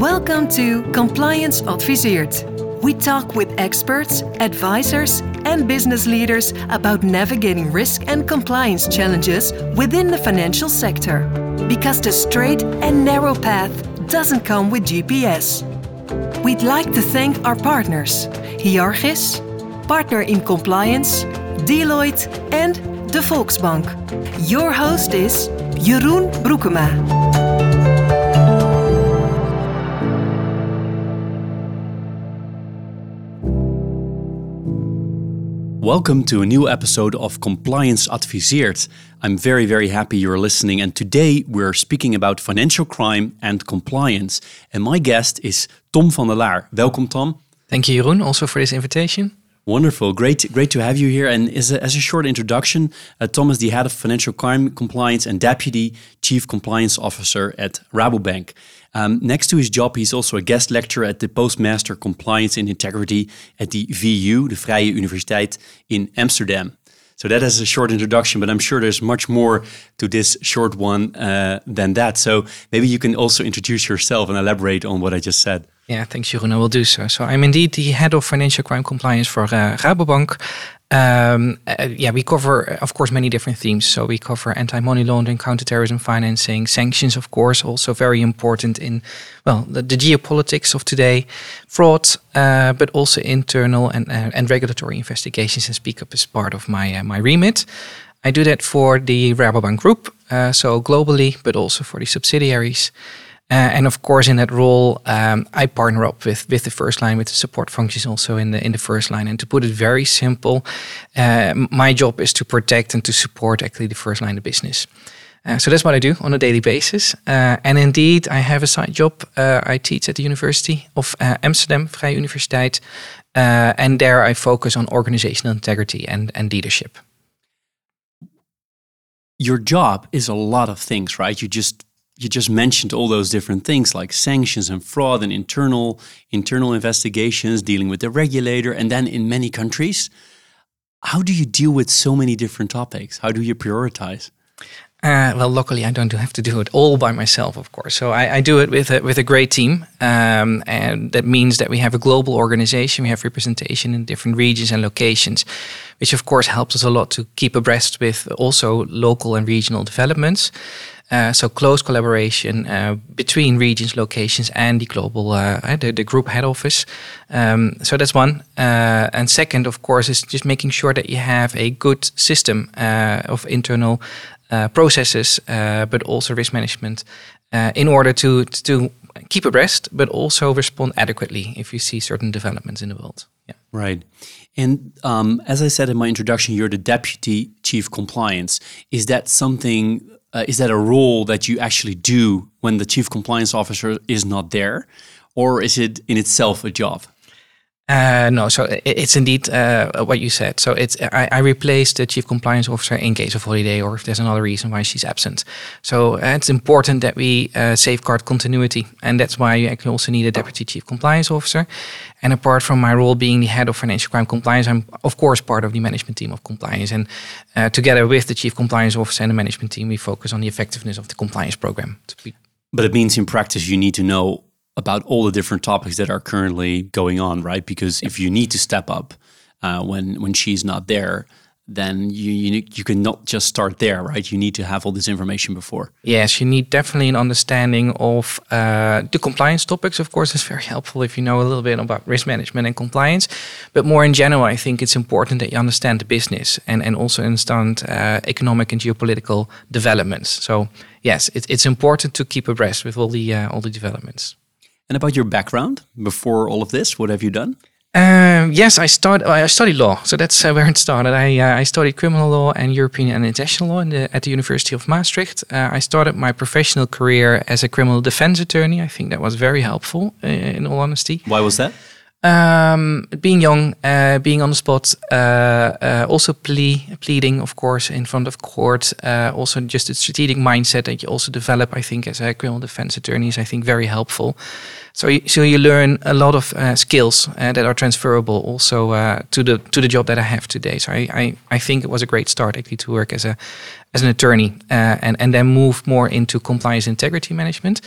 Welcome to Compliance Adviseert. We talk with experts, advisors, and business leaders about navigating risk and compliance challenges within the financial sector. Because the straight and narrow path doesn't come with GPS. We'd like to thank our partners Hyarchis, Partner in Compliance, Deloitte, and de Volksbank. Your host is Jeroen Broekema. Welcome to a new episode of Compliance Adviseert. I'm very, very happy you're listening. And today we're speaking about financial crime and compliance. And my guest is Tom van de Laar. Welcome, Tom. Thank you, Jeroen, also for this invitation. Wonderful. Great, great to have you here. And as a, as a short introduction, uh, Tom is the head of financial crime compliance and deputy chief compliance officer at Rabobank. Um, next to his job, he's also a guest lecturer at the Postmaster Compliance and Integrity at the VU, the Vrije Universiteit in Amsterdam. So that is a short introduction, but I'm sure there's much more to this short one uh, than that. So maybe you can also introduce yourself and elaborate on what I just said. Yeah, thanks, Jeroen. I will do so. So I'm indeed the head of financial crime compliance for uh, Rabobank. Um, uh, yeah, we cover, of course, many different themes. So we cover anti-money laundering, counterterrorism financing, sanctions, of course, also very important in, well, the, the geopolitics of today, fraud, uh, but also internal and uh, and regulatory investigations and speak up as part of my uh, my remit. I do that for the Rabobank Group, uh, so globally, but also for the subsidiaries. Uh, and of course, in that role, um, I partner up with with the first line, with the support functions also in the in the first line. And to put it very simple, uh, my job is to protect and to support actually the first line of business. Uh, so that's what I do on a daily basis. Uh, and indeed, I have a side job. Uh, I teach at the University of uh, Amsterdam, Vrije Universiteit. and there I focus on organizational integrity and, and leadership. Your job is a lot of things, right? You just you just mentioned all those different things like sanctions and fraud and internal internal investigations dealing with the regulator and then in many countries how do you deal with so many different topics? How do you prioritize uh, well, luckily, I don't have to do it all by myself, of course. So I, I do it with a, with a great team, um, and that means that we have a global organization. We have representation in different regions and locations, which of course helps us a lot to keep abreast with also local and regional developments. Uh, so close collaboration uh, between regions, locations, and the global uh, the, the, group head office. Um, so that's one. Uh, and second, of course, is just making sure that you have a good system uh, of internal processes, but also risk management, in order to to keep abreast, but also respond adequately if you see certain developments in the world. Yeah. Right. And um, as I said in my introduction, you're the deputy chief compliance. Is that something uh, is that a role that you actually do when the chief compliance officer is not there, or is it in itself a job? Uh, no, so it's indeed uh, what you said. So it's I, I replace the chief compliance officer in case of holiday or if there's another reason why she's absent. So uh, it's important that we uh, safeguard continuity, and that's why you actually also need a deputy chief compliance officer. And apart from my role being the head of financial crime compliance, I'm of course part of the management team of compliance. And uh, together with the chief compliance officer and the management team, we focus on the effectiveness of the compliance program. But it means in practice you need to know about all the different topics that are currently going on, right? Because if you need to step up uh, when when she's not there, then you, you you can not just start there, right? You need to have all this information before. Yes, you need definitely an understanding of uh, the compliance topics. Of course, it's very helpful if you know a little bit about risk management and compliance. But more in general, I think it's important that you understand the business and and also understand uh, economic and geopolitical developments. So yes, it, it's important to keep abreast with all the uh, all the developments. And about your background before all of this, what have you done? Um, yes, I started. I studied law, so that's uh, where it started. I uh, I studied criminal law and European and international law the, at the University of Maastricht. Uh, I started my professional career as a criminal defense attorney. I think that was very helpful, uh, in all honesty. Why was that? Um, being young, uh, being on the spot, uh, uh, also plea, pleading, of course, in front of court. Uh, also, just a strategic mindset that you also develop, I think, as a criminal defense attorney is, I think, very helpful. So, you, so you learn a lot of uh, skills uh, that are transferable also to the to the job that I have today. So, I, I, I think it was a great start actually to work as a as an attorney and and then move more into compliance integrity management.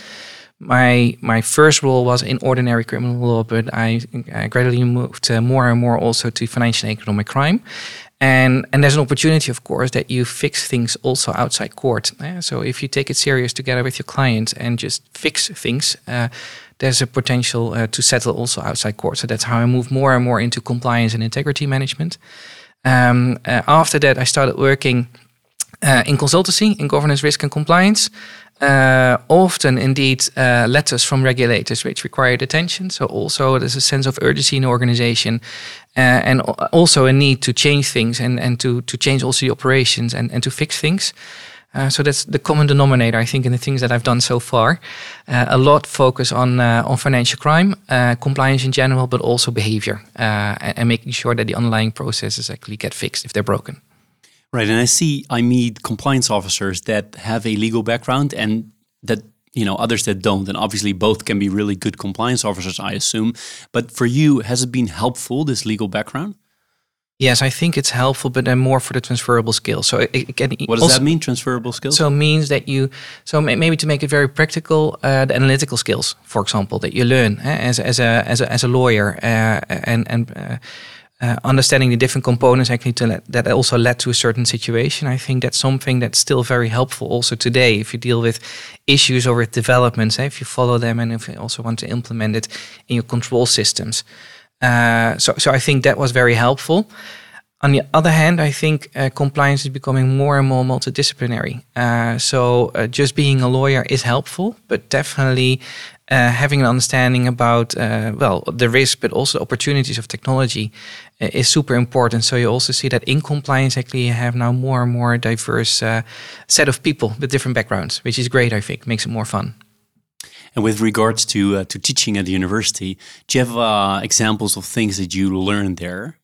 My my first role was in ordinary criminal law, but I, I gradually moved uh, more and more also to financial and economic crime. And, and there's an opportunity, of course, that you fix things also outside court. Uh, so if you take it serious together with your client and just fix things, uh, there's a potential uh, to settle also outside court. So that's how I moved more and more into compliance and integrity management. Um, uh, after that, I started working uh, in consultancy in governance, risk, and compliance. Uh, often, indeed, uh, letters from regulators which required attention. So, also there's a sense of urgency in organization, uh, and also a need to change things and, and to, to change also the operations and, and to fix things. Uh, so that's the common denominator, I think, in the things that I've done so far. Uh, a lot focus on uh, on financial crime, compliance in general, but also behavior, and, and making sure that the underlying processes actually get fixed if they're broken. Right, and I see I meet compliance officers that have a legal background and that you know others that don't and obviously both can be really good compliance officers i assume but for you has it been helpful this legal background Yes, I think it's helpful, but then more for the transferable skills. So it, it can what does that mean? Transferable skills. So it means that you, so maybe to make it very practical, uh, the analytical skills, for example, that you learn eh, as as a as a as a lawyer, uh, and and uh, uh, understanding the different components actually to let, that also led to a certain situation. I think that's something that's still very helpful also today if you deal with issues or with developments, eh, if you follow them and if you also want to implement it in your control systems. Uh, so, so I think that was very helpful. On the other hand, I think uh, compliance is becoming more and more multidisciplinary. Uh, so uh, just being a lawyer is helpful, but definitely uh, having an understanding about uh, well the risk, but also the opportunities of technology uh, is super important. So you also see that in compliance, actually, you have now more and more diverse set of people with different backgrounds, which is great. I think makes it more fun. And with regards to uh, to teaching at the university, do you have uh, examples of things that you learned there?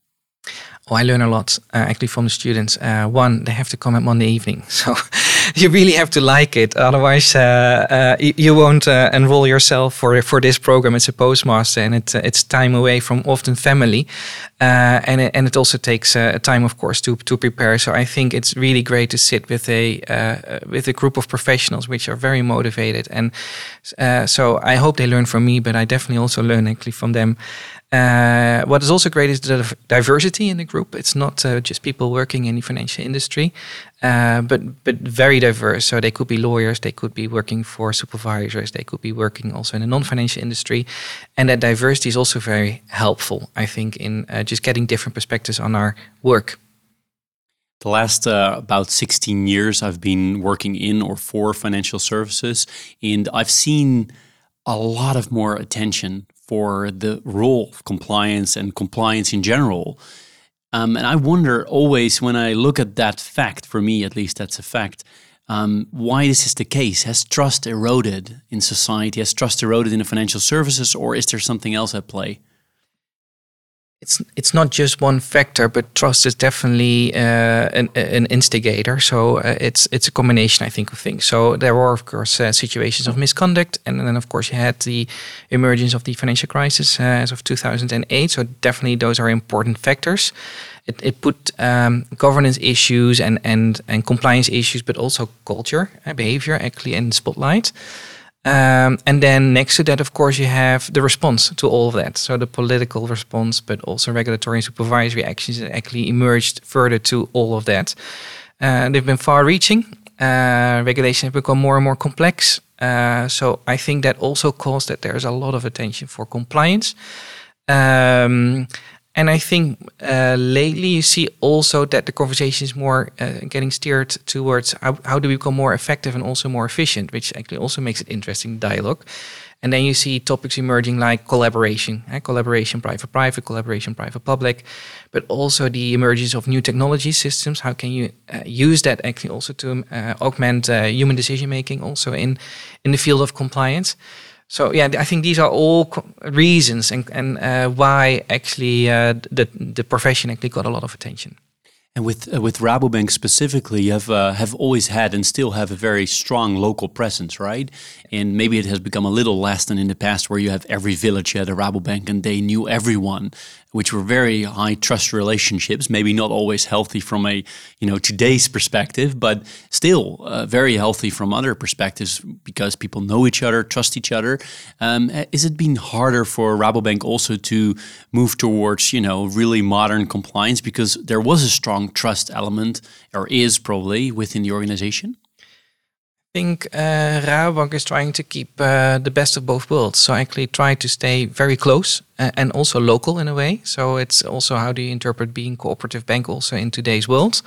Oh, I learn a lot uh, actually from the students. Uh, one, they have to come at Monday evening, so you really have to like it. Otherwise, uh, uh you won't uh, enroll yourself for for this program. It's a postmaster, and it, uh, it's time away from often family, and it, and it also takes time, of course, to to prepare. So I think it's really great to sit with a with a group of professionals which are very motivated, and so I hope they learn from me, but I definitely also learn actually from them. Uh, what is also great is the diversity in the group. It's not uh, just people working in the financial industry, uh, but but very diverse. So they could be lawyers, they could be working for supervisors, they could be working also in the non-financial industry, and that diversity is also very helpful. I think in uh, just getting different perspectives on our work. The last uh, about 16 years, I've been working in or for financial services, and I've seen a lot of more attention for the role of compliance and compliance in general. Um, and I wonder always when I look at that fact, for me at least, that's a fact, um, why this is the case. Has trust eroded in society? Has trust eroded in the financial services, or is there something else at play? It's it's not just one factor, but trust is definitely uh, an, an instigator. So uh, it's it's a combination, I think, of things. So there were, of course, uh, situations of misconduct, and then, of course, you had the emergence of the financial crisis uh, as of 2008. So definitely, those are important factors. It, it put um, governance issues and and and compliance issues, but also culture, uh, behavior, actually in the spotlight. Um, and then next to that, of course, you have the response to all of that. So the political response, but also regulatory and supervisory actions that actually emerged further to all of that. Uh, they've been far reaching. Uh, regulations have become more and more complex. Uh, so I think that also caused that there's a lot of attention for compliance. Um, and I think uh, lately you see also that the conversation is more uh, getting steered towards how, how do we become more effective and also more efficient, which actually also makes it interesting dialogue. And then you see topics emerging like collaboration, eh? collaboration private-private, collaboration private-public, but also the emergence of new technology systems. How can you uh, use that actually also to uh, augment uh, human decision-making also in, in the field of compliance? So yeah, I think these are all reasons and and uh, why actually uh, the the profession actually got a lot of attention. And with uh, with Rabobank specifically, you have uh, have always had and still have a very strong local presence, right? And maybe it has become a little less than in the past, where you have every village had a Rabobank and they knew everyone. Which were very high trust relationships, maybe not always healthy from a you know today's perspective, but still uh, very healthy from other perspectives because people know each other, trust each other. Um, is it been harder for Rabobank also to move towards you know really modern compliance because there was a strong trust element, or is probably within the organization? Think uh, Rabobank is trying to keep uh, the best of both worlds. So actually try to stay very close uh, and also local in a way. So it's also how do you interpret being cooperative bank also in today's world.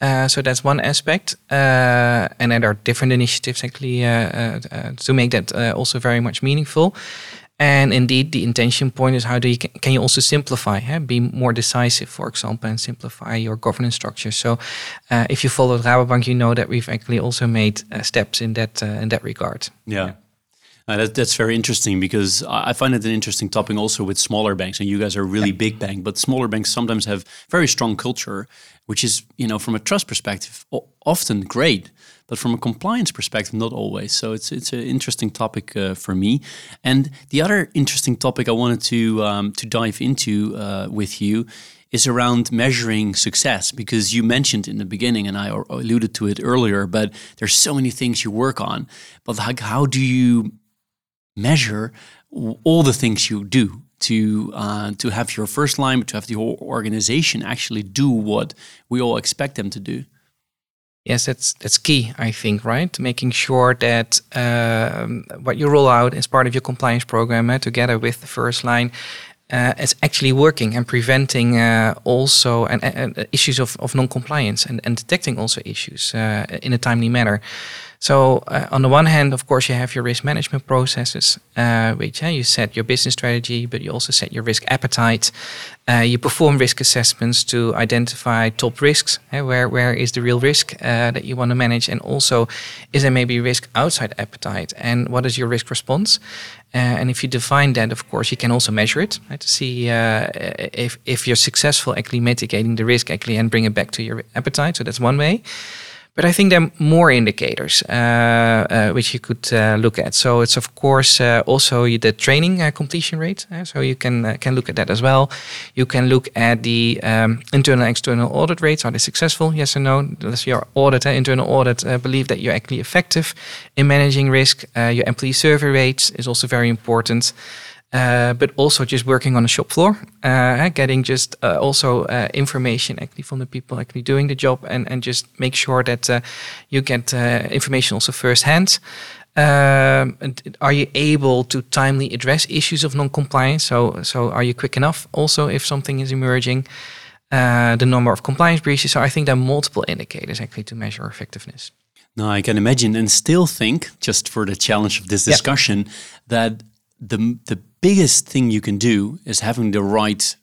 Uh, so that's one aspect, uh, and then there are different initiatives actually uh, to make that also very much meaningful. And indeed, the intention point is how do you can you also simplify, eh? be more decisive, for example, and simplify your governance structure. So, uh, if you follow Rabobank, you know that we've actually also made uh, steps in that uh, in that regard. Yeah. yeah. Uh, that, that's very interesting because I find it an interesting topic also with smaller banks. And you guys are a really yeah. big bank, but smaller banks sometimes have very strong culture, which is, you know, from a trust perspective, often great but from a compliance perspective, not always. So it's it's an interesting topic uh, for me. And the other interesting topic I wanted to um, to dive into uh, with you is around measuring success because you mentioned in the beginning and I alluded to it earlier but there's so many things you work on but like how do you measure all the things you do to uh, to have your first line to have the whole organization actually do what we all expect them to do Yes, that's that's key. I think right, making sure that uh, what you roll out as part of your compliance program, uh, together with the first line, uh, is actually working and preventing uh, also and, and, issues of, of non-compliance and, and detecting also issues uh, in a timely manner. So uh, on the one hand, of course, you have your risk management processes, uh, which uh, you set your business strategy, but you also set your risk appetite. Uh, you perform risk assessments to identify top risks. Uh, where where is the real risk that you want to manage, and also is there maybe risk outside appetite, and what is your risk response? and if you define that, of course, you can also measure it right, to see if if you're successful actually mitigating the risk actually and bring it back to your appetite. So that's one way. But I think there are more indicators uh, uh, which you could uh, look at. So it's of course also the training completion rate. So you can can look at that as well. You can look at the um, internal external audit rates. Are they successful? Yes or no? Does your audit, internal audit, believe that you're actually effective in managing risk? your employee survey rates is also very important. Uh, but also just working on the shop floor, uh, getting just uh, also uh, information actually from the people actually doing the job, and and just make sure that uh, you get information also firsthand. Um, are you able to timely address issues of non-compliance? So so are you quick enough? Also, if something is emerging. the number of compliance breaches. So I think there are multiple indicators actually to measure effectiveness. No, I can imagine and still think, just for the challenge of this discussion, yeah. that the the biggest thing you can do is having the right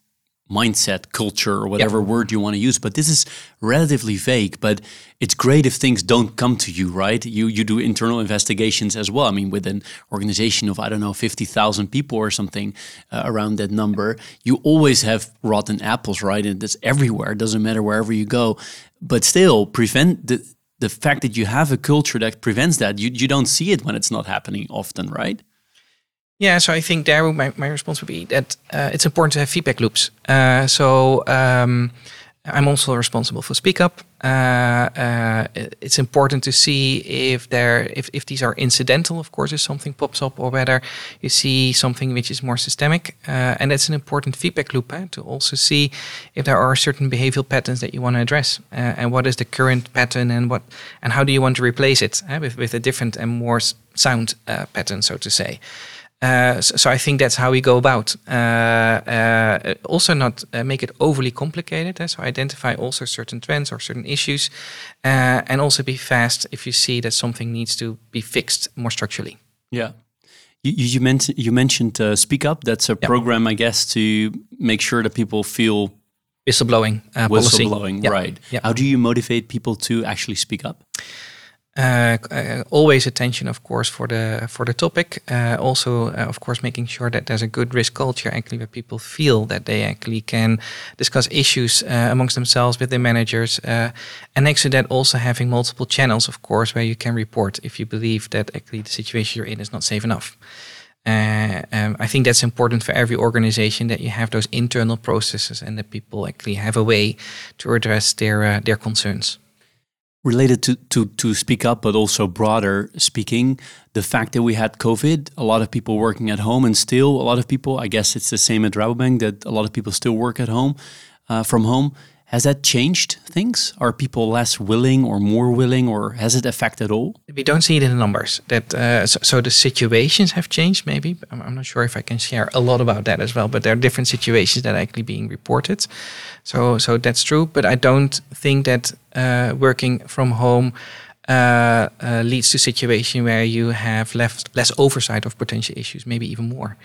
mindset, culture, or whatever yep. word you want to use. But this is relatively vague. But it's great if things don't come to you, right? You you do internal investigations as well. I mean, with an organization of I don't know fifty thousand people or something uh, around that number, you always have rotten apples, right? And that's everywhere. It doesn't matter wherever you go. But still, prevent the the fact that you have a culture that prevents that. You you don't see it when it's not happening often, right? Yeah, so I think there my, my response would be that uh, it's important to have feedback loops. Uh, so um, I'm also responsible for Speak Up. Uh, uh it's important to see if there if, if these are incidental, of course, if something pops up, or whether you see something which is more systemic. Uh, and that's an important feedback loop eh, to also see if there are certain behavioral patterns that you want to address, uh, and what is the current pattern, and what and how do you want to replace it eh, with with a different and more sound pattern, so to say. Uh, so, so, I think that's how we go about. Uh, uh, also, not uh, make it overly complicated. Eh? So identify also certain trends or certain issues, uh, and also be fast if you see that something needs to be fixed more structurally. Yeah. You, you mentioned you mentioned uh, Speak Up. That's a program, I guess, to make sure that people feel whistleblowing. whistleblowing, right? How do you motivate people to actually speak up? Uh, uh, always attention, of course, for the for the topic. Uh, also, uh, of course, making sure that there's a good risk culture, actually, where people feel that they actually can discuss issues uh, amongst themselves with their managers. And next to that, also having multiple channels, of course, where you can report if you believe that actually the situation you're in is not safe enough. Um, I think that's important for every organization that you have those internal processes and that people actually have a way to address their their concerns. Related to, to to speak up, but also broader speaking, the fact that we had COVID, a lot of people working at home, and still a lot of people. I guess it's the same at Rabobank that a lot of people still work at home, uh, from home. Has that changed things? Are people less willing or more willing, or has it affected all? We don't see it in the numbers. That uh, so, so, the situations have changed. Maybe I'm, I'm, not sure if I can share a lot about that as well. But there are different situations that are actually being reported. So so that's true. But I don't think that uh, working from home. Uh, uh, leads to a situation where you have left less oversight of potential issues, maybe even more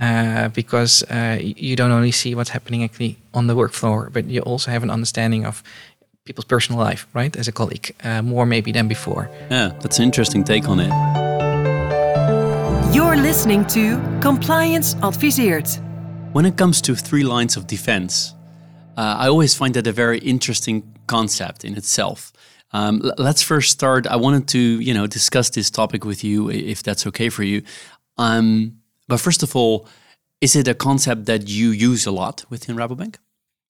uh, because uh, you don't only see what's happening actually on the work floor, but you also have an understanding of people's personal life, right? As a colleague, uh, more maybe than before. Yeah, that's an interesting take on it. You're listening to Compliance Adviseert. When it comes to three lines of defense, uh, I always find that a very interesting concept in itself. Um, let's first start. I wanted to, you know, discuss this topic with you, if that's okay for you. Um, but first of all, is it a concept that you use a lot within Rabobank?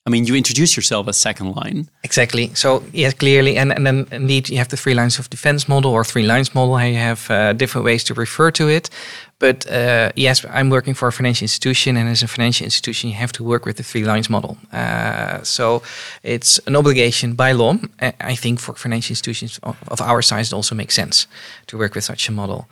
I mean, you introduce yourself as second line. Exactly. So yes, clearly, and, and then indeed you have the three lines of defense model or three lines model. You have uh, different ways to refer to it. But uh, yes, I'm working for a financial institution, and as a financial institution, you have to work with the three lines model. Uh, so it's an obligation by law. I think for financial institutions of, of our size, it also makes sense to work with such a model.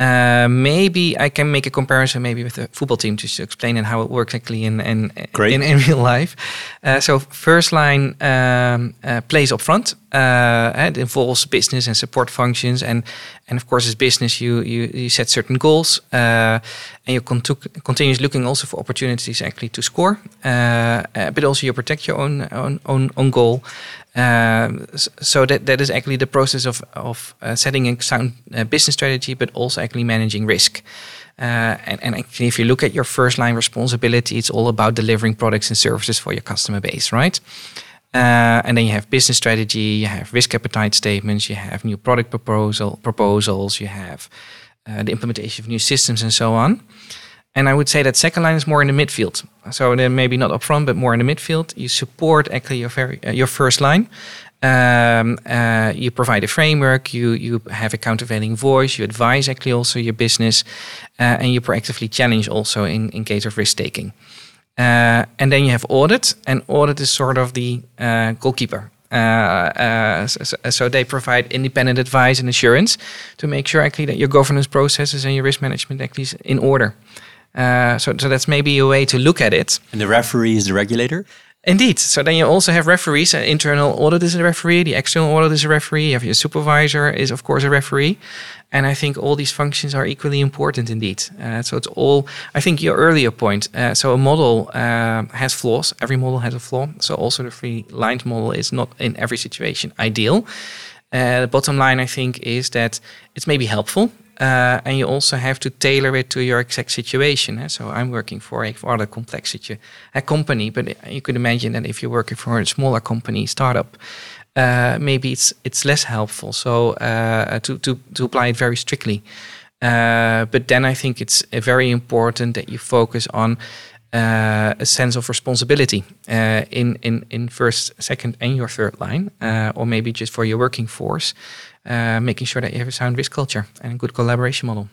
Uh, maybe I can make a comparison maybe with the football team just to explain and how it works actually in in, in, in, real life. Uh, so first line um, uh, plays up front. Uh, it involves business and support functions, and and of course as business you you, you set certain goals, uh, and you cont- continues looking also for opportunities actually to score, but also you protect your own own own, own goal. Um, so that that is actually the process of of uh, setting a sound uh, business strategy, but also actually managing risk. Uh, and, and actually, if you look at your first line responsibility, it's all about delivering products and services for your customer base, right? Uh, and then you have business strategy, you have risk appetite statements, you have new product proposal proposals, you have uh, the implementation of new systems, and so on. And I would say that second line is more in the midfield. So then maybe not up front, but more in the midfield. You support actually your very uh, your first line. Um, uh, you provide a framework. You you have a countervailing voice. You advise actually also your business, uh, and you proactively challenge also in in case of risk taking. Uh, and then you have audit, and audit is sort of the uh, goalkeeper. Uh, uh, so, so, they provide independent advice and assurance to make sure actually that your governance processes and your risk management actually is in order. Uh, so, so that's maybe a way to look at it. And the referee is the regulator? Indeed. So then you also have referees. An internal audit is a referee. The external audit is a referee. You have your supervisor is of course a referee. And I think all these functions are equally important indeed. Uh, so it's all, I think your earlier point. Uh, so a model uh, has flaws. Every model has a flaw. So also the three lines model is not in every situation ideal. Uh, the bottom line, I think, is that it's maybe helpful uh, and you also have to tailor it to your exact situation. Eh? So I'm working for a rather complex a company, but you could imagine that if you're working for a smaller company, startup, uh, maybe it's it's less helpful. So uh, to, to to apply it very strictly. Uh, but then I think it's uh, very important that you focus on uh, a sense of responsibility uh, in, in, in first, second, and your third line, uh, or maybe just for your working force, uh, making sure that you have a sound risk culture and a good collaboration model.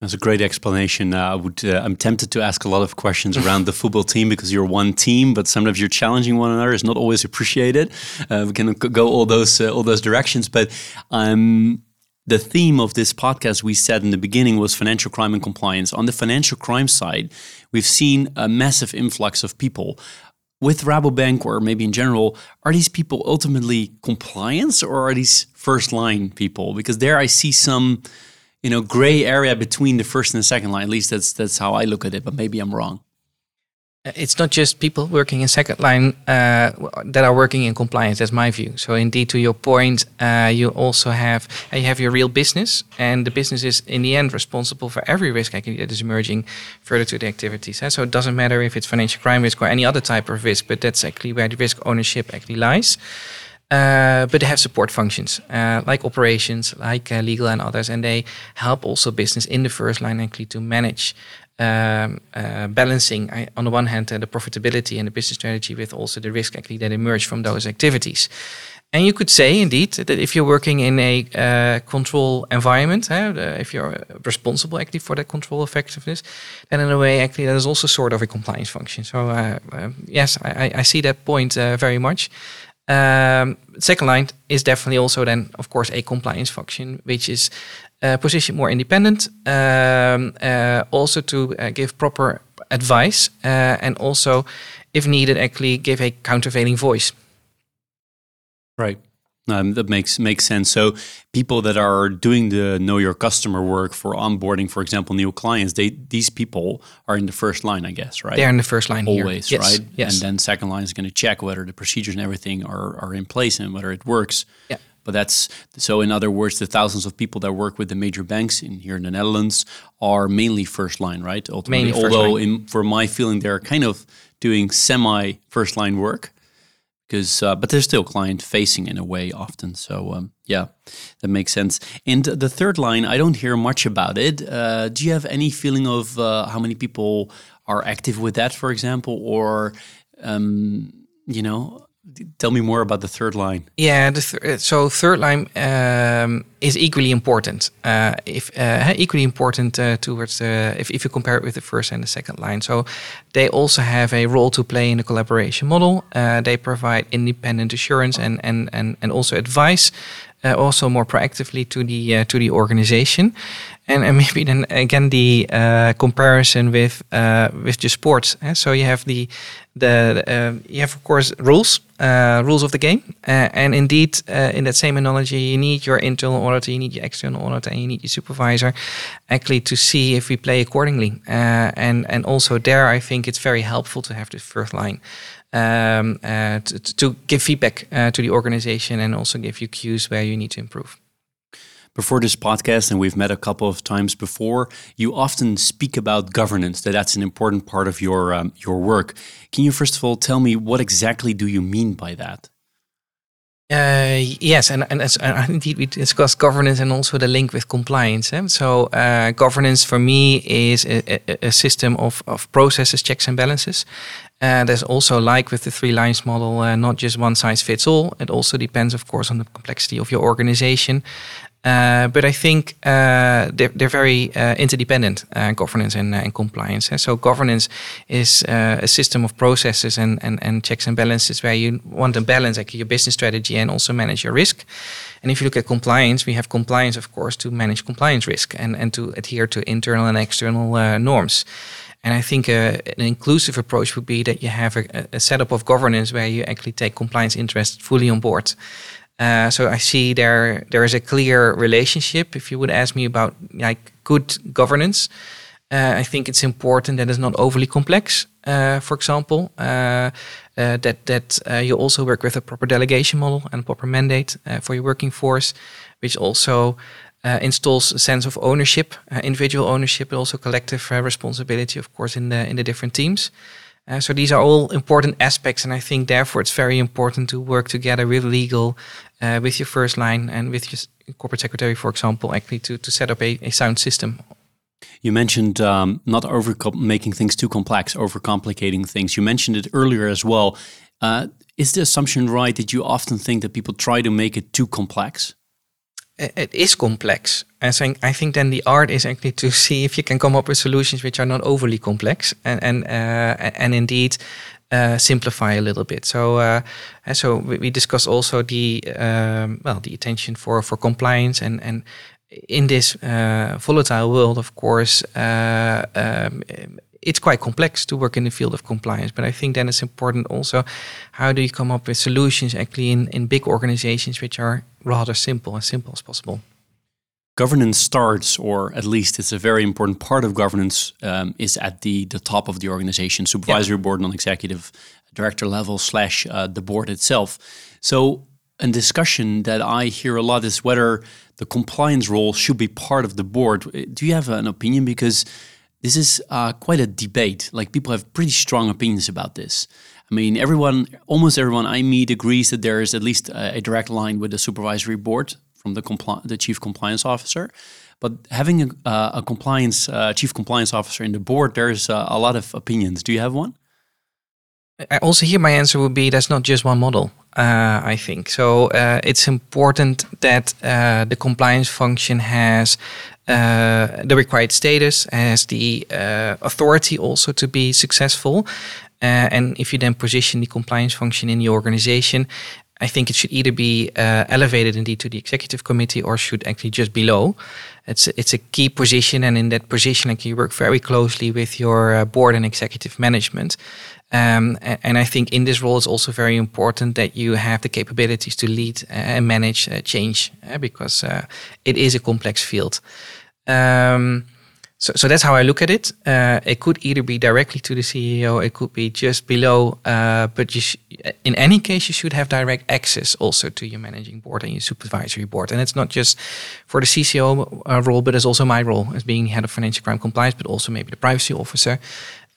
That's a great explanation. Uh, I would, uh, I'm tempted to ask a lot of questions around the football team because you're one team, but sometimes you're challenging one another is not always appreciated. We can go all those all those directions, but I'm. um, the theme of this podcast we said in the beginning was financial crime and compliance. On the financial crime side, we've seen a massive influx of people with Rabobank or maybe in general, are these people ultimately compliance or are these first line people? Because there I see some, you know, gray area between the first and the second line. At least that's that's how I look at it, but maybe I'm wrong. Uh, it's not just people working in second line uh, that are working in compliance. That's my view. So indeed, to your point, uh, you also have uh, you have your real business, and the business is in the end responsible for every risk that is emerging further to the activities. So it doesn't matter if it's financial crime risk or any other type of risk, but that's actually where the risk ownership actually lies. Uh, but they have support functions uh, like operations, like uh, legal and others, and they help also business in the first line actually to manage um, uh, balancing on the one hand uh, the profitability and the business strategy with also the risk actually that emerge from those activities. And you could say indeed that if you're working in a uh, control environment, if you're responsible actually for that control effectiveness, then in a way actually that is also sort of a compliance function. So yes, I, I, see that point very much. Um, second line is definitely also then, of course, a compliance function, which is uh, positioned more independent, um, uh, also to uh, give proper advice, and also, if needed, actually give a countervailing voice. Right. Um, that makes makes sense. So people that are doing the know your customer work for onboarding, for example, new clients, they these people are in the first line, I guess, right? They're in the first line always, yes. right? Yes. And then second line is going to check whether the procedures and everything are are in place and whether it works. Yeah. But that's so. In other words, the thousands of people that work with the major banks in here in the Netherlands are mainly first line, right? Ultimately, mainly although line. in, for my feeling, they're kind of doing semi first line work because uh, but they're still client facing in a way often so um, yeah that makes sense. And the third line i don't hear much about it. Uh, do you have any feeling of uh, how many people are active with that for example? Or um, you know tell me more about the third line. Yeah, th so third line um, is equally important. Uh, if uh, equally important uh, towards the if, if you compare it with the first and the second line. So they also have a role to play in the collaboration model. Uh, they provide independent assurance and and and, and also advice. Uh, also more proactively to the uh, to the organization, and, and maybe then again the comparison with with the sports. so you have the the you have of course rules uh, rules of the game. Uh, and indeed, uh, in that same analogy, you need your internal auditor, you need your external auditor, and you need your supervisor actually to see if we play accordingly. Uh, and and also there, I think it's very helpful to have this first line. Um, uh, to, to, give feedback uh, to the organization and also give you cues where you need to improve before this podcast, and we've met a couple of times before, you often speak about governance. That that's an important part of your um, your work. Can you first of all tell me what exactly do you mean by that? Uh, yes, and, and, and indeed we discussed governance and also the link with compliance. Eh? So uh, governance for me is a, a, a, system of, of processes, checks and balances. Uh, there's also like with the three lines model, uh, not just one size fits all. It also depends, of course, on the complexity of your organization. Uh, but I think uh, they're, they're, very uh, interdependent, uh, governance and, uh, and compliance. So governance is uh, a system of processes and, and, and checks and balances where you want to balance like, your business strategy and also manage your risk. And if you look at compliance, we have compliance, of course, to manage compliance risk and, and to adhere to internal and external norms. And I think an inclusive approach would be that you have a, a setup of governance where you actually take compliance interests fully on board. Uh, so I see there there is a clear relationship. If you would ask me about like good governance, uh, I think it's important that it's not overly complex. Uh, for example, uh, uh, that that you also work with a proper delegation model and proper mandate for your working force, which also installs a sense of ownership, individual ownership, but also collective responsibility, of course, in the in the different teams. Uh, so these are all important aspects, and I think therefore it's very important to work together with legal, uh, with your first line, and with your corporate secretary, for example, actually to, to set up a, a sound system. You mentioned um, not over making things too complex, overcomplicating things. You mentioned it earlier as well. Uh, is the assumption right that you often think that people try to make it too complex? it is complex. And so I think then the art is actually to see if you can come up with solutions which are not overly complex and and uh, and indeed uh, simplify a little bit. So uh, so we discussed also the um, well the attention for for compliance and and in this uh, volatile world, of course. Uh, um, it's quite complex to work in the field of compliance. But I think then it's important also how do you come up with solutions actually in, in big organizations which are rather simple, as simple as possible. Governance starts, or at least it's a very important part of governance, um, is at the, the top of the organization, supervisory yeah. board, non-executive director level slash uh, the board itself. So a discussion that I hear a lot is whether the compliance role should be part of the board. Do you have an opinion? Because this is uh, quite a debate. Like people have pretty strong opinions about this. I mean, everyone, almost everyone I meet agrees that there is at least a, a direct line with the supervisory board from the, compli- the chief compliance officer. But having a, uh, a compliance uh, chief compliance officer in the board, there's uh, a lot of opinions. Do you have one? Also, here my answer would be that's not just one model. Uh, I think so. Uh, it's important that uh, the compliance function has the required status, has the authority also to be successful. and if you then position the compliance function in the organization, I think it should either be uh, elevated indeed to the executive committee or should actually just be below. It's it's a key position, and in that position, like you work very closely with your uh, board and executive management. Um, and I think in this role, it's also very important that you have the capabilities to lead uh, and manage uh, change uh, because it is a complex field. Um, so, so that's how I look at it. Uh, it could either be directly to the CEO, it could be just below, uh, but you in any case, you should have direct access also to your managing board and your supervisory board. And it's not just for the CCO uh, role, but it's also my role as being head of financial crime compliance, but also maybe the privacy officer.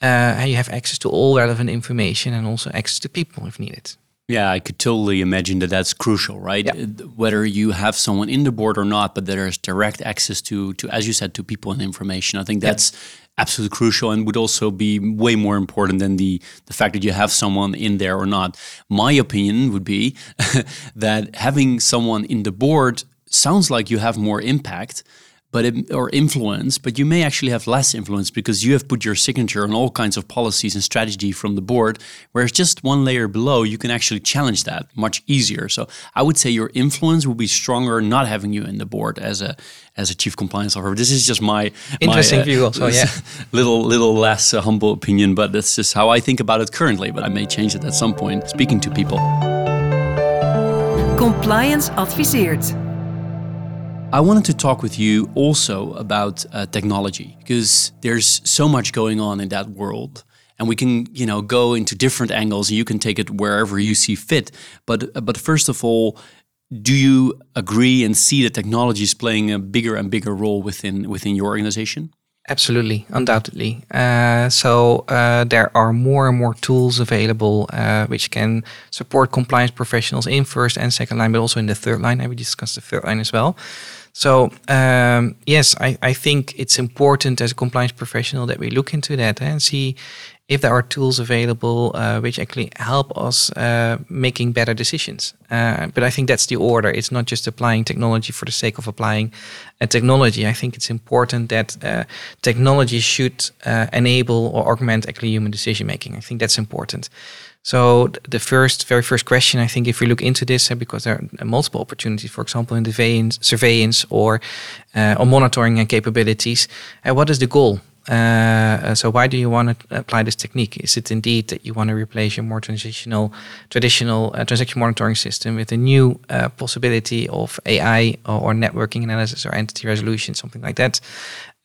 Uh, you have access to all relevant information and also access to people if needed. Yeah, I could totally imagine that that's crucial, right? Yeah. Whether you have someone in the board or not, but there's direct access to, to as you said, to people and information. I think that's yeah. absolutely crucial and would also be way more important than the the fact that you have someone in there or not. My opinion would be that having someone in the board sounds like you have more impact but it, or influence, but you may actually have less influence because you have put your signature on all kinds of policies and strategy from the board. Whereas just one layer below, you can actually challenge that much easier. So I would say your influence will be stronger not having you in the board as a as a chief compliance officer. This is just my interesting my, uh, view, also. Yeah, little little less uh, humble opinion, but that's just how I think about it currently. But I may change it at some point. Speaking to people. Compliance adviseert. I wanted to talk with you also about uh, technology because there's so much going on in that world and we can you know go into different angles and you can take it wherever you see fit but but first of all do you agree and see that technology is playing a bigger and bigger role within within your organization Absolutely, undoubtedly. Uh, so uh, there are more and more tools available uh, which can support compliance professionals in first and second line, but also in the third line. And we discussed the third line as well. So um, yes, I, I think it's important as a compliance professional that we look into that and see if there are tools available uh, which actually help us uh, making better decisions. Uh, but I think that's the order. It's not just applying technology for the sake of applying a technology. I think it's important that uh, technology should uh, enable or augment actually human decision making. I think that's important. So the first, very first question, I think, if we look into this, uh, because there are multiple opportunities, for example, in the surveillance or uh, on monitoring and capabilities, uh, what is the goal? Uh, so why do you want to apply this technique? Is it indeed that you want to replace your more transitional, traditional uh, transaction monitoring system with a new uh, possibility of AI or, or, networking analysis or entity resolution, something like that?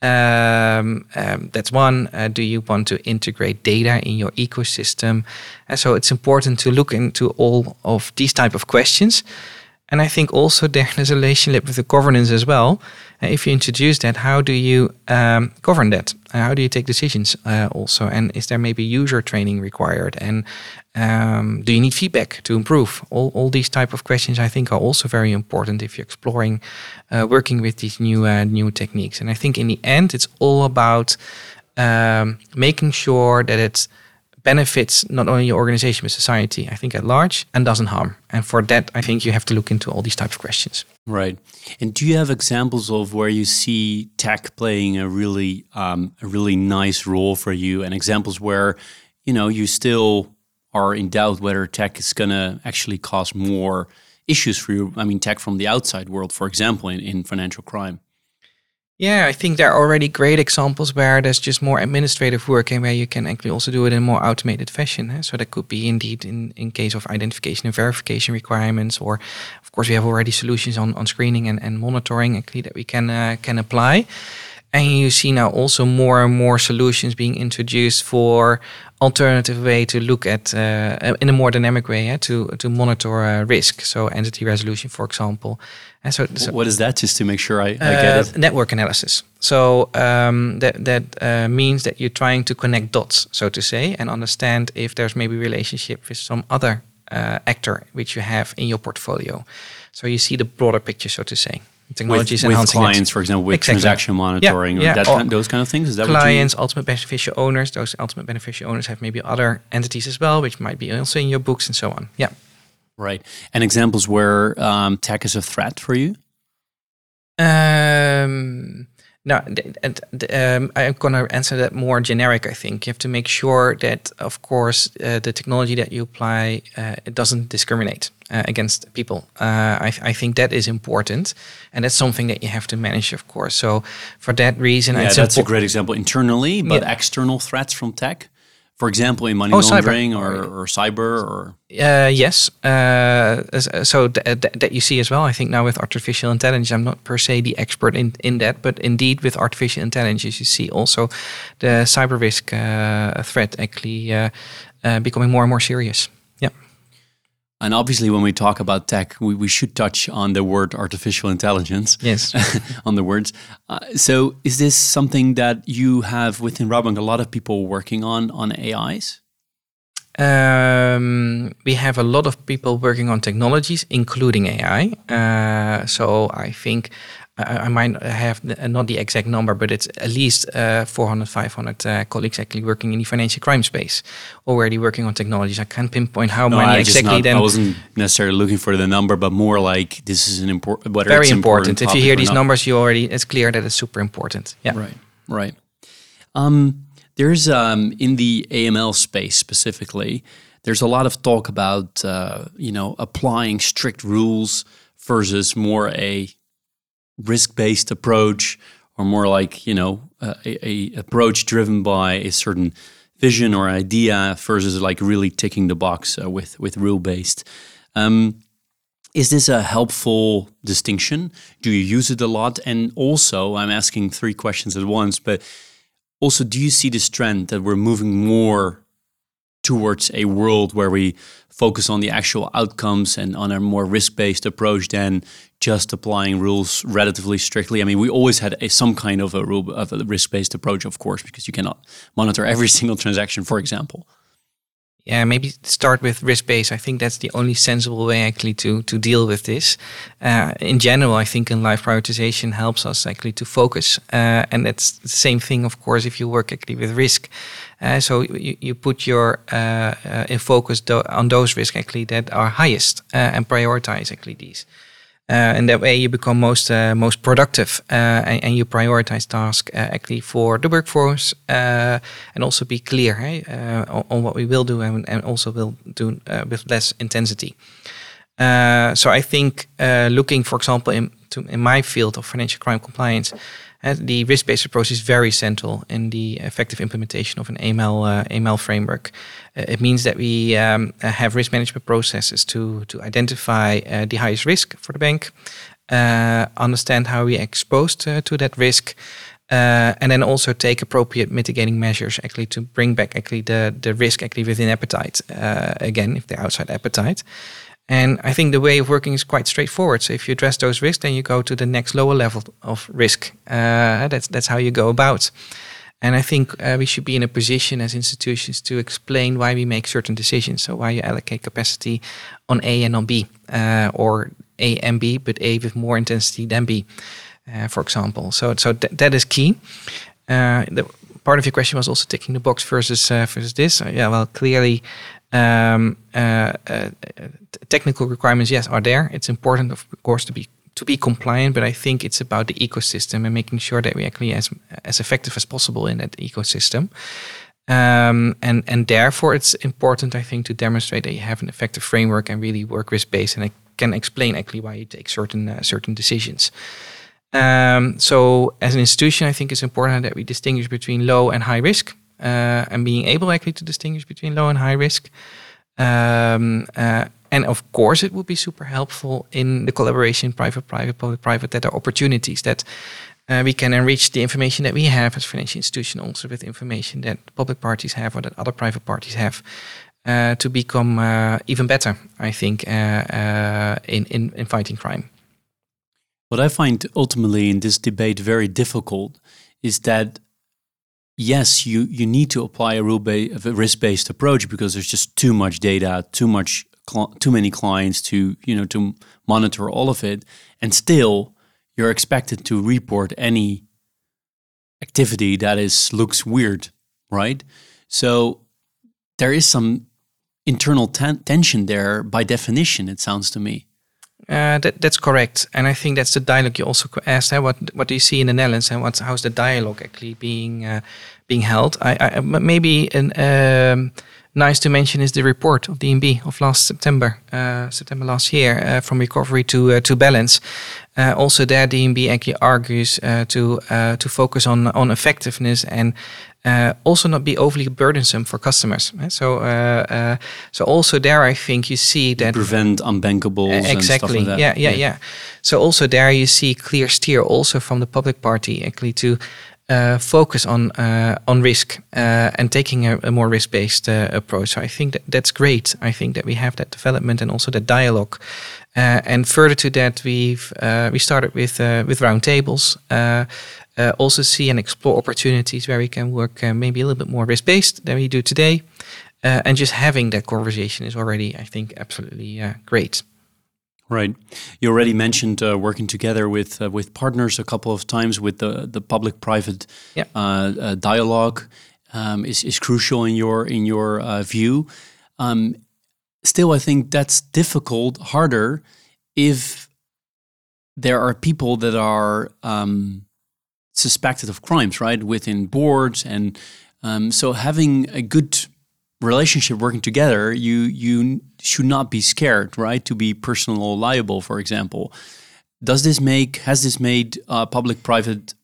Um, um, that's one. Uh, do you want to integrate data in your ecosystem? And so it's important to look into all of these type of questions. And I think also there's a relationship with the governance as well. Uh, if you introduce that, how do you um, govern that? Uh, how do you take decisions uh, also? And is there maybe user training required? And um, do you need feedback to improve? All, all these type of questions I think are also very important if you're exploring uh, working with these new uh, new techniques. And I think in the end, it's all about um, making sure that it's benefits not only your organization but society i think at large and doesn't harm. And for that i think you have to look into all these types of questions. Right. And do you have examples of where you see tech playing a really um, a really nice role for you? And examples where you know you still are in doubt whether tech is going to actually cause more issues for you. I mean tech from the outside world for example in, in financial crime yeah, I think there are already great examples where there's just more administrative work and where you can actually also do it in a more automated fashion. So that could be indeed in, in case of identification and verification requirements, or of course we have already solutions on, on screening and, and monitoring actually that we can uh, can apply. And you see now also more and more solutions being introduced for alternative way to look at uh, in a more dynamic way yeah, to to monitor uh, risk. So entity resolution, for example. And so, so what is that? Just to make sure I, I get uh, it. Network analysis. So um, that that uh, means that you're trying to connect dots, so to say, and understand if there's maybe relationship with some other uh, actor which you have in your portfolio. So you see the broader picture, so to say technologies with, with clients, it. for example, with exactly. transaction monitoring, yeah, yeah. That kind, those kind of things. Is that clients, ultimate beneficial owners? Those ultimate beneficial owners have maybe other entities as well, which might be also in your books and so on. Yeah, right. And examples where um, tech is a threat for you. Um, no, um, I'm going to answer that more generic. I think you have to make sure that, of course, uh, the technology that you apply uh, it doesn't discriminate uh, against people. Uh, I, I, think that is important, and that's something that you have to manage, of course. So, for that reason, yeah, that's a great example internally, but yeah. external threats from tech for example, in money oh, laundering or, or, cyber or uh, yes, uh, so th th that you see as well. I think now with artificial intelligence, I'm not per se the expert in in that, but indeed with artificial intelligence, you see also the cyber risk uh, threat actually uh, uh, becoming more and more serious. And obviously, when we talk about tech, we, we should touch on the word artificial intelligence. Yes. on the words. Uh, so, is this something that you have within Rabobank a lot of people working on on AIs? Um, we have a lot of people working on technologies, including AI. Uh, so I think I might have not the exact number, but it's at least uh, 400, 500 uh, colleagues actually working in the financial crime space, already working on technologies. I can't pinpoint how no, many I exactly. Not, then I wasn't necessarily looking for the number, but more like this is an important. Very important. important if you hear these not. numbers, you already it's clear that it's super important. Yeah. Right. Right. Um, there's um, in the AML space specifically. There's a lot of talk about uh, you know applying strict rules versus more a risk-based approach or more like you know a, a, approach driven by a certain vision or idea versus like really ticking the box uh, with with rule-based. Um, is this a helpful distinction? Do you use it a lot? And also i'm asking three questions at once but also do you see this trend that we're moving more towards a world where we focus on the actual outcomes and on a more risk-based approach than just applying rules relatively strictly. I mean, we always had a, some kind of a rule of a risk-based approach, of course, because you cannot monitor every single transaction, for example yeah, maybe start with risk based. I think that's the only sensible way actually to to deal with this. Uh, in general, I think in life prioritization helps us actually to focus, uh, and that's the same thing, of course, if you work actually with risk. Uh, so you, you put your uh, uh, in focus on those risks actually that are highest uh, and prioritize actually these. Uh, and that way you become most uh, most productive uh, and, and, you prioritize tasks actually for the workforce and also be clear on, on, what we will do and, and also will do with less intensity. so I think looking, for example, in, to, in my field of financial crime compliance, the risk-based approach is very central in the effective implementation of an AML uh, AML framework. Uh, it means that we um, have risk management processes to to identify uh, the highest risk for the bank, uh, understand how we are exposed uh, to that risk. and then also take appropriate mitigating measures actually to bring back actually the, the risk actually within appetite again if they're outside appetite and I think the way of working is quite straightforward. So if you address those risks, then you go to the next lower level of risk. Uh, that's that's how you go about. And I think uh, we should be in a position as institutions to explain why we make certain decisions. So why you allocate capacity on A and on B, uh, or A and B, but A with more intensity than B, uh, for example. So so th that is key. Uh, the part of your question was also ticking the box versus uh, versus this. yeah, well, clearly um, uh, uh, technical requirements, yes, are there. It's important, of course, to be to be compliant, but I think it's about the ecosystem and making sure that we actually as as effective as possible in that ecosystem. Um, and and therefore, it's important, I think, to demonstrate that you have an effective framework and really work risk based, and I can explain actually why you take certain uh, certain decisions. Um, so, as an institution, I think it's important that we distinguish between low and high risk and being able actually to distinguish between low and high risk. Um, uh, and of course, it would be super helpful in the collaboration private, private, public, private that are opportunities that Uh, we can enrich the information that we have as financial institution also with information that public parties have or that other private parties have uh, to become uh, even better, I think, uh, uh, in, in, in fighting crime. What I find ultimately in this debate very difficult is that yes, you, you need to apply a rule risk based approach because there's just too much data, too much too many clients to you know to monitor all of it, and still you're expected to report any activity that is looks weird, right? So there is some internal ten tension there by definition. It sounds to me. Uh, that, that's correct, and I think that's the dialogue you also asked. Eh? What what do you see in the Netherlands, and what's how's the dialogue actually being uh, being held? I, I maybe an um, nice to mention is the report of DNB of last September, uh, September last year, uh, from recovery to uh, to balance. Also, there DNB actually argues to to focus on on effectiveness and also not be overly burdensome for customers. So, so also there, I think you see that prevent unbankables. exactly. Like yeah, yeah, yeah, yeah. So also there you see clear steer also from the public party actually to uh, focus on uh, on risk uh, and taking a, a more risk based uh, approach. So I think that that's great. I think that we have that development and also that dialogue. Uh, and further to that, we've uh, we started with with roundtables. Also see and explore opportunities where we can work maybe a little bit more risk based than we do today. and just having that conversation is already, I think, absolutely great. Right. You already mentioned uh, working together with uh, with partners a couple of times with the the public private yeah. uh, uh dialogue um, is is crucial in your in your uh, view. Um, still, I think that's difficult, harder if there are people that are um, suspected of crimes, right, within boards, and um, so having a good relationship working together, you you should not be scared, right? To be personal liable, for example. Does this make has this made uh, public-private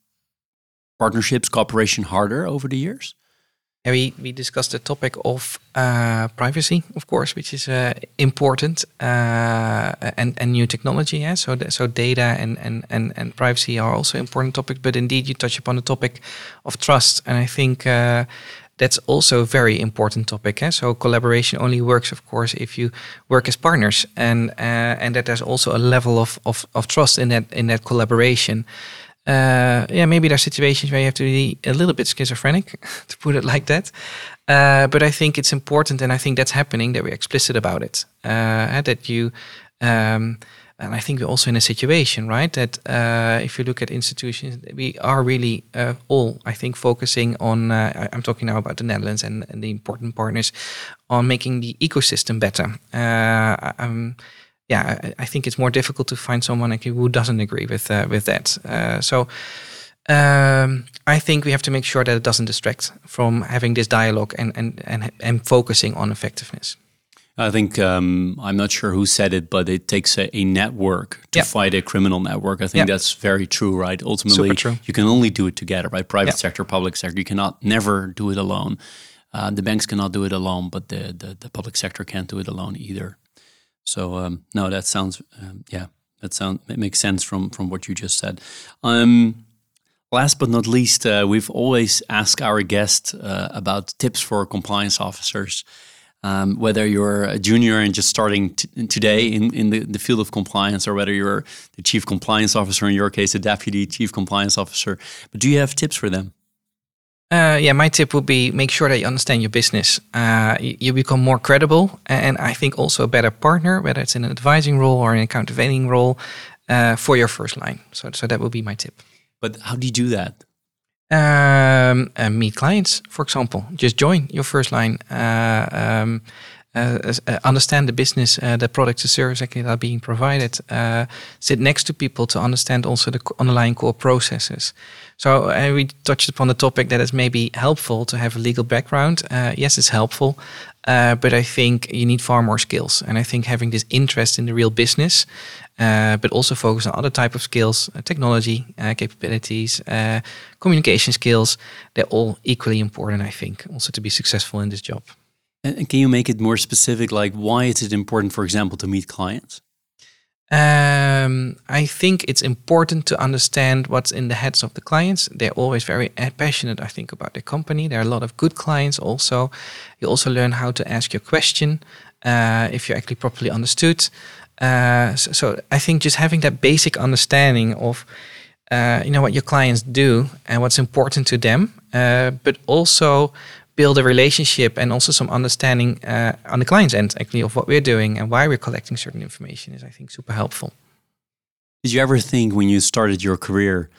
partnerships cooperation harder over the years? Yeah, we, we discussed the topic of uh, privacy, of course, which is uh, important, uh, and and new technology. Yeah, so the, so data and, and and and privacy are also important topics. But indeed, you touch upon the topic of trust, and I think uh, that's also a very important topic. Eh? So collaboration only works, of course, if you work as partners, and uh, and that there's also a level of, of, of trust in that in that collaboration. Uh, yeah, maybe there are situations where you have to be a little bit schizophrenic, to put it like that. Uh, but I think it's important, and I think that's happening that we're explicit about it. Uh, that you. Um, and I think we're also in a situation, right, that uh, if you look at institutions, we are really all, I think, focusing on. I'm talking now about the Netherlands and, and, the important partners on making the ecosystem better. Yeah, I, I, think it's more difficult to find someone like who doesn't agree with uh, with that. Uh, so. Um, I think we have to make sure that it doesn't distract from having this dialogue and and and, and focusing on effectiveness. I think um, I'm not sure who said it, but it takes a, a network to yeah. fight a criminal network. I think yeah. that's very true, right? Ultimately, you can only do it together, right? Private yeah. sector, public sector. You cannot never do it alone. Uh, the banks cannot do it alone, but the, the, the public sector can't do it alone either. So um, no, that sounds um, yeah, that sounds it makes sense from from what you just said. Um, last but not least, uh, we've always asked our guests uh, about tips for compliance officers. Um, whether you're a junior and just starting today in, in the, the, field of compliance, or whether you're the chief compliance officer, in your case, a deputy chief compliance officer. But do you have tips for them? Uh, yeah, my tip would be make sure that you understand your business. Uh, you, you, become more credible, and I think also a better partner, whether it's in an advising role or in a countervailing role, uh, for your first line. So, so that would be my tip. But how do you do that? Um, meet clients, for example. Just join your first line. Uh, um, understand the business, uh, the products, the service that are being provided. Uh, sit next to people to understand also the underlying core processes. So we touched upon the topic that it's maybe helpful to have a legal background. yes, it's helpful, but I think you need far more skills. And I think having this interest in the real business uh, but also focus on other type of skills, uh, technology uh, capabilities, uh, communication skills. They're all equally important, I think, also to be successful in this job. And can you make it more specific? Like, why is it important, for example, to meet clients? Um, I think it's important to understand what's in the heads of the clients. They're always very passionate, I think, about their company. There are a lot of good clients also. You also learn how to ask your question uh, if you're actually properly understood. Uh, so, so, I think just having that basic understanding of, uh, you know, what your clients do and what's important to them, uh, but also build a relationship and also some understanding uh, on the client's end actually of what we're doing and why we're collecting certain information is i think super helpful did you ever think when you started your career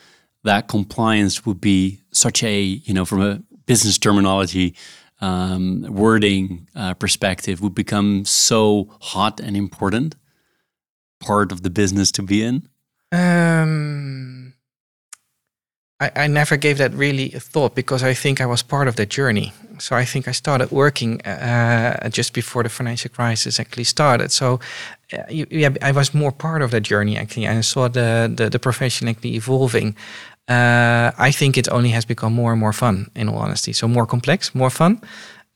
that compliance would be such a you know from a business terminology um, wording uh, perspective would become so hot and important part of the business to be in um, I, I, never gave that really a thought because I think I was part of that journey. So I think I started working uh, just before the financial crisis actually started. So uh, yeah, I was more part of that journey actually, and I saw the the, the profession actually evolving. Uh, I think it only has become more and more fun, in all honesty. So more complex, more fun.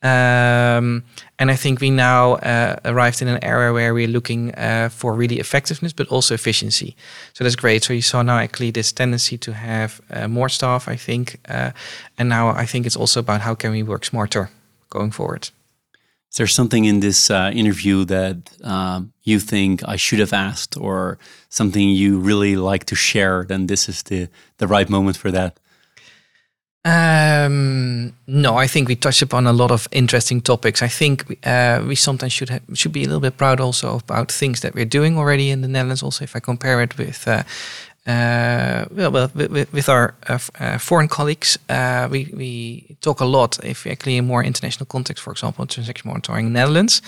Um, and I think we now uh, arrived in an era where we're looking uh, for really effectiveness, but also efficiency. So that's great. So you saw now actually this tendency to have uh, more staff, I think, uh, and now I think it's also about how can we work smarter going forward. Is there something in this uh, interview that um, you think I should have asked, or something you really like to share? Then this is the the right moment for that. Um, no, I think we touched upon a lot of interesting topics. I think uh, we sometimes should have, should be a little bit proud also about things that we're doing already in the Netherlands. Also, if I compare it with uh, uh, well, well, with, with our uh, uh, foreign colleagues, uh, we we talk a lot. If actually in more international context, for example, transaction monitoring in the Netherlands.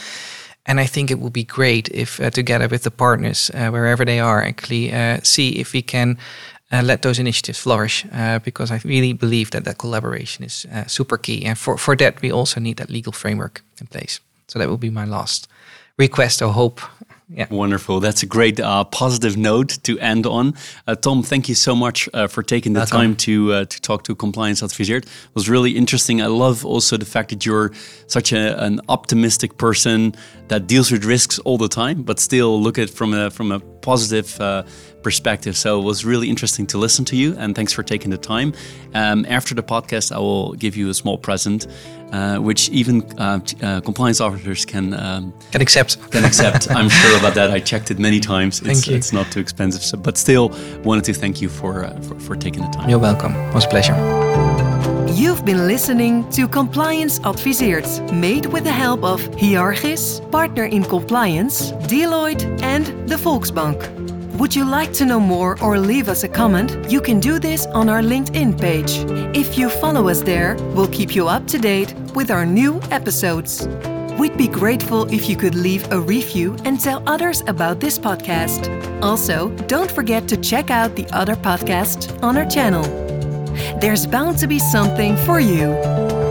And I think it would be great if, together with the partners, wherever they are, actually see if we can uh, let those initiatives flourish uh, because I really believe that that collaboration is uh, super key. And for, for that, we also need that legal framework in place. So that will be my last request or hope yeah. Wonderful. That's a great uh, positive note to end on. Uh, Tom, thank you so much uh, for taking the Welcome. time to uh, to talk to Compliance Adviseert. It was really interesting. I love also the fact that you're such a, an optimistic person that deals with risks all the time, but still look at from a from a positive uh, perspective. So it was really interesting to listen to you, and thanks for taking the time. Um, after the podcast, I will give you a small present, uh, which even uh, uh, compliance officers can um, can accept. Can accept. I'm sure about that. I checked it many times. Thank it's, you. It's not too expensive, so, but still wanted to thank you for, uh, for for taking the time. You're welcome. It was a pleasure. You've been listening to Compliance Adviseert, made with the help of Hyarchis, Partner in Compliance, Deloitte, and the Volksbank. Would you like to know more or leave us a comment? You can do this on our LinkedIn page. If you follow us there, we'll keep you up to date with our new episodes. We'd be grateful if you could leave a review and tell others about this podcast. Also, don't forget to check out the other podcasts on our channel. There's bound to be something for you.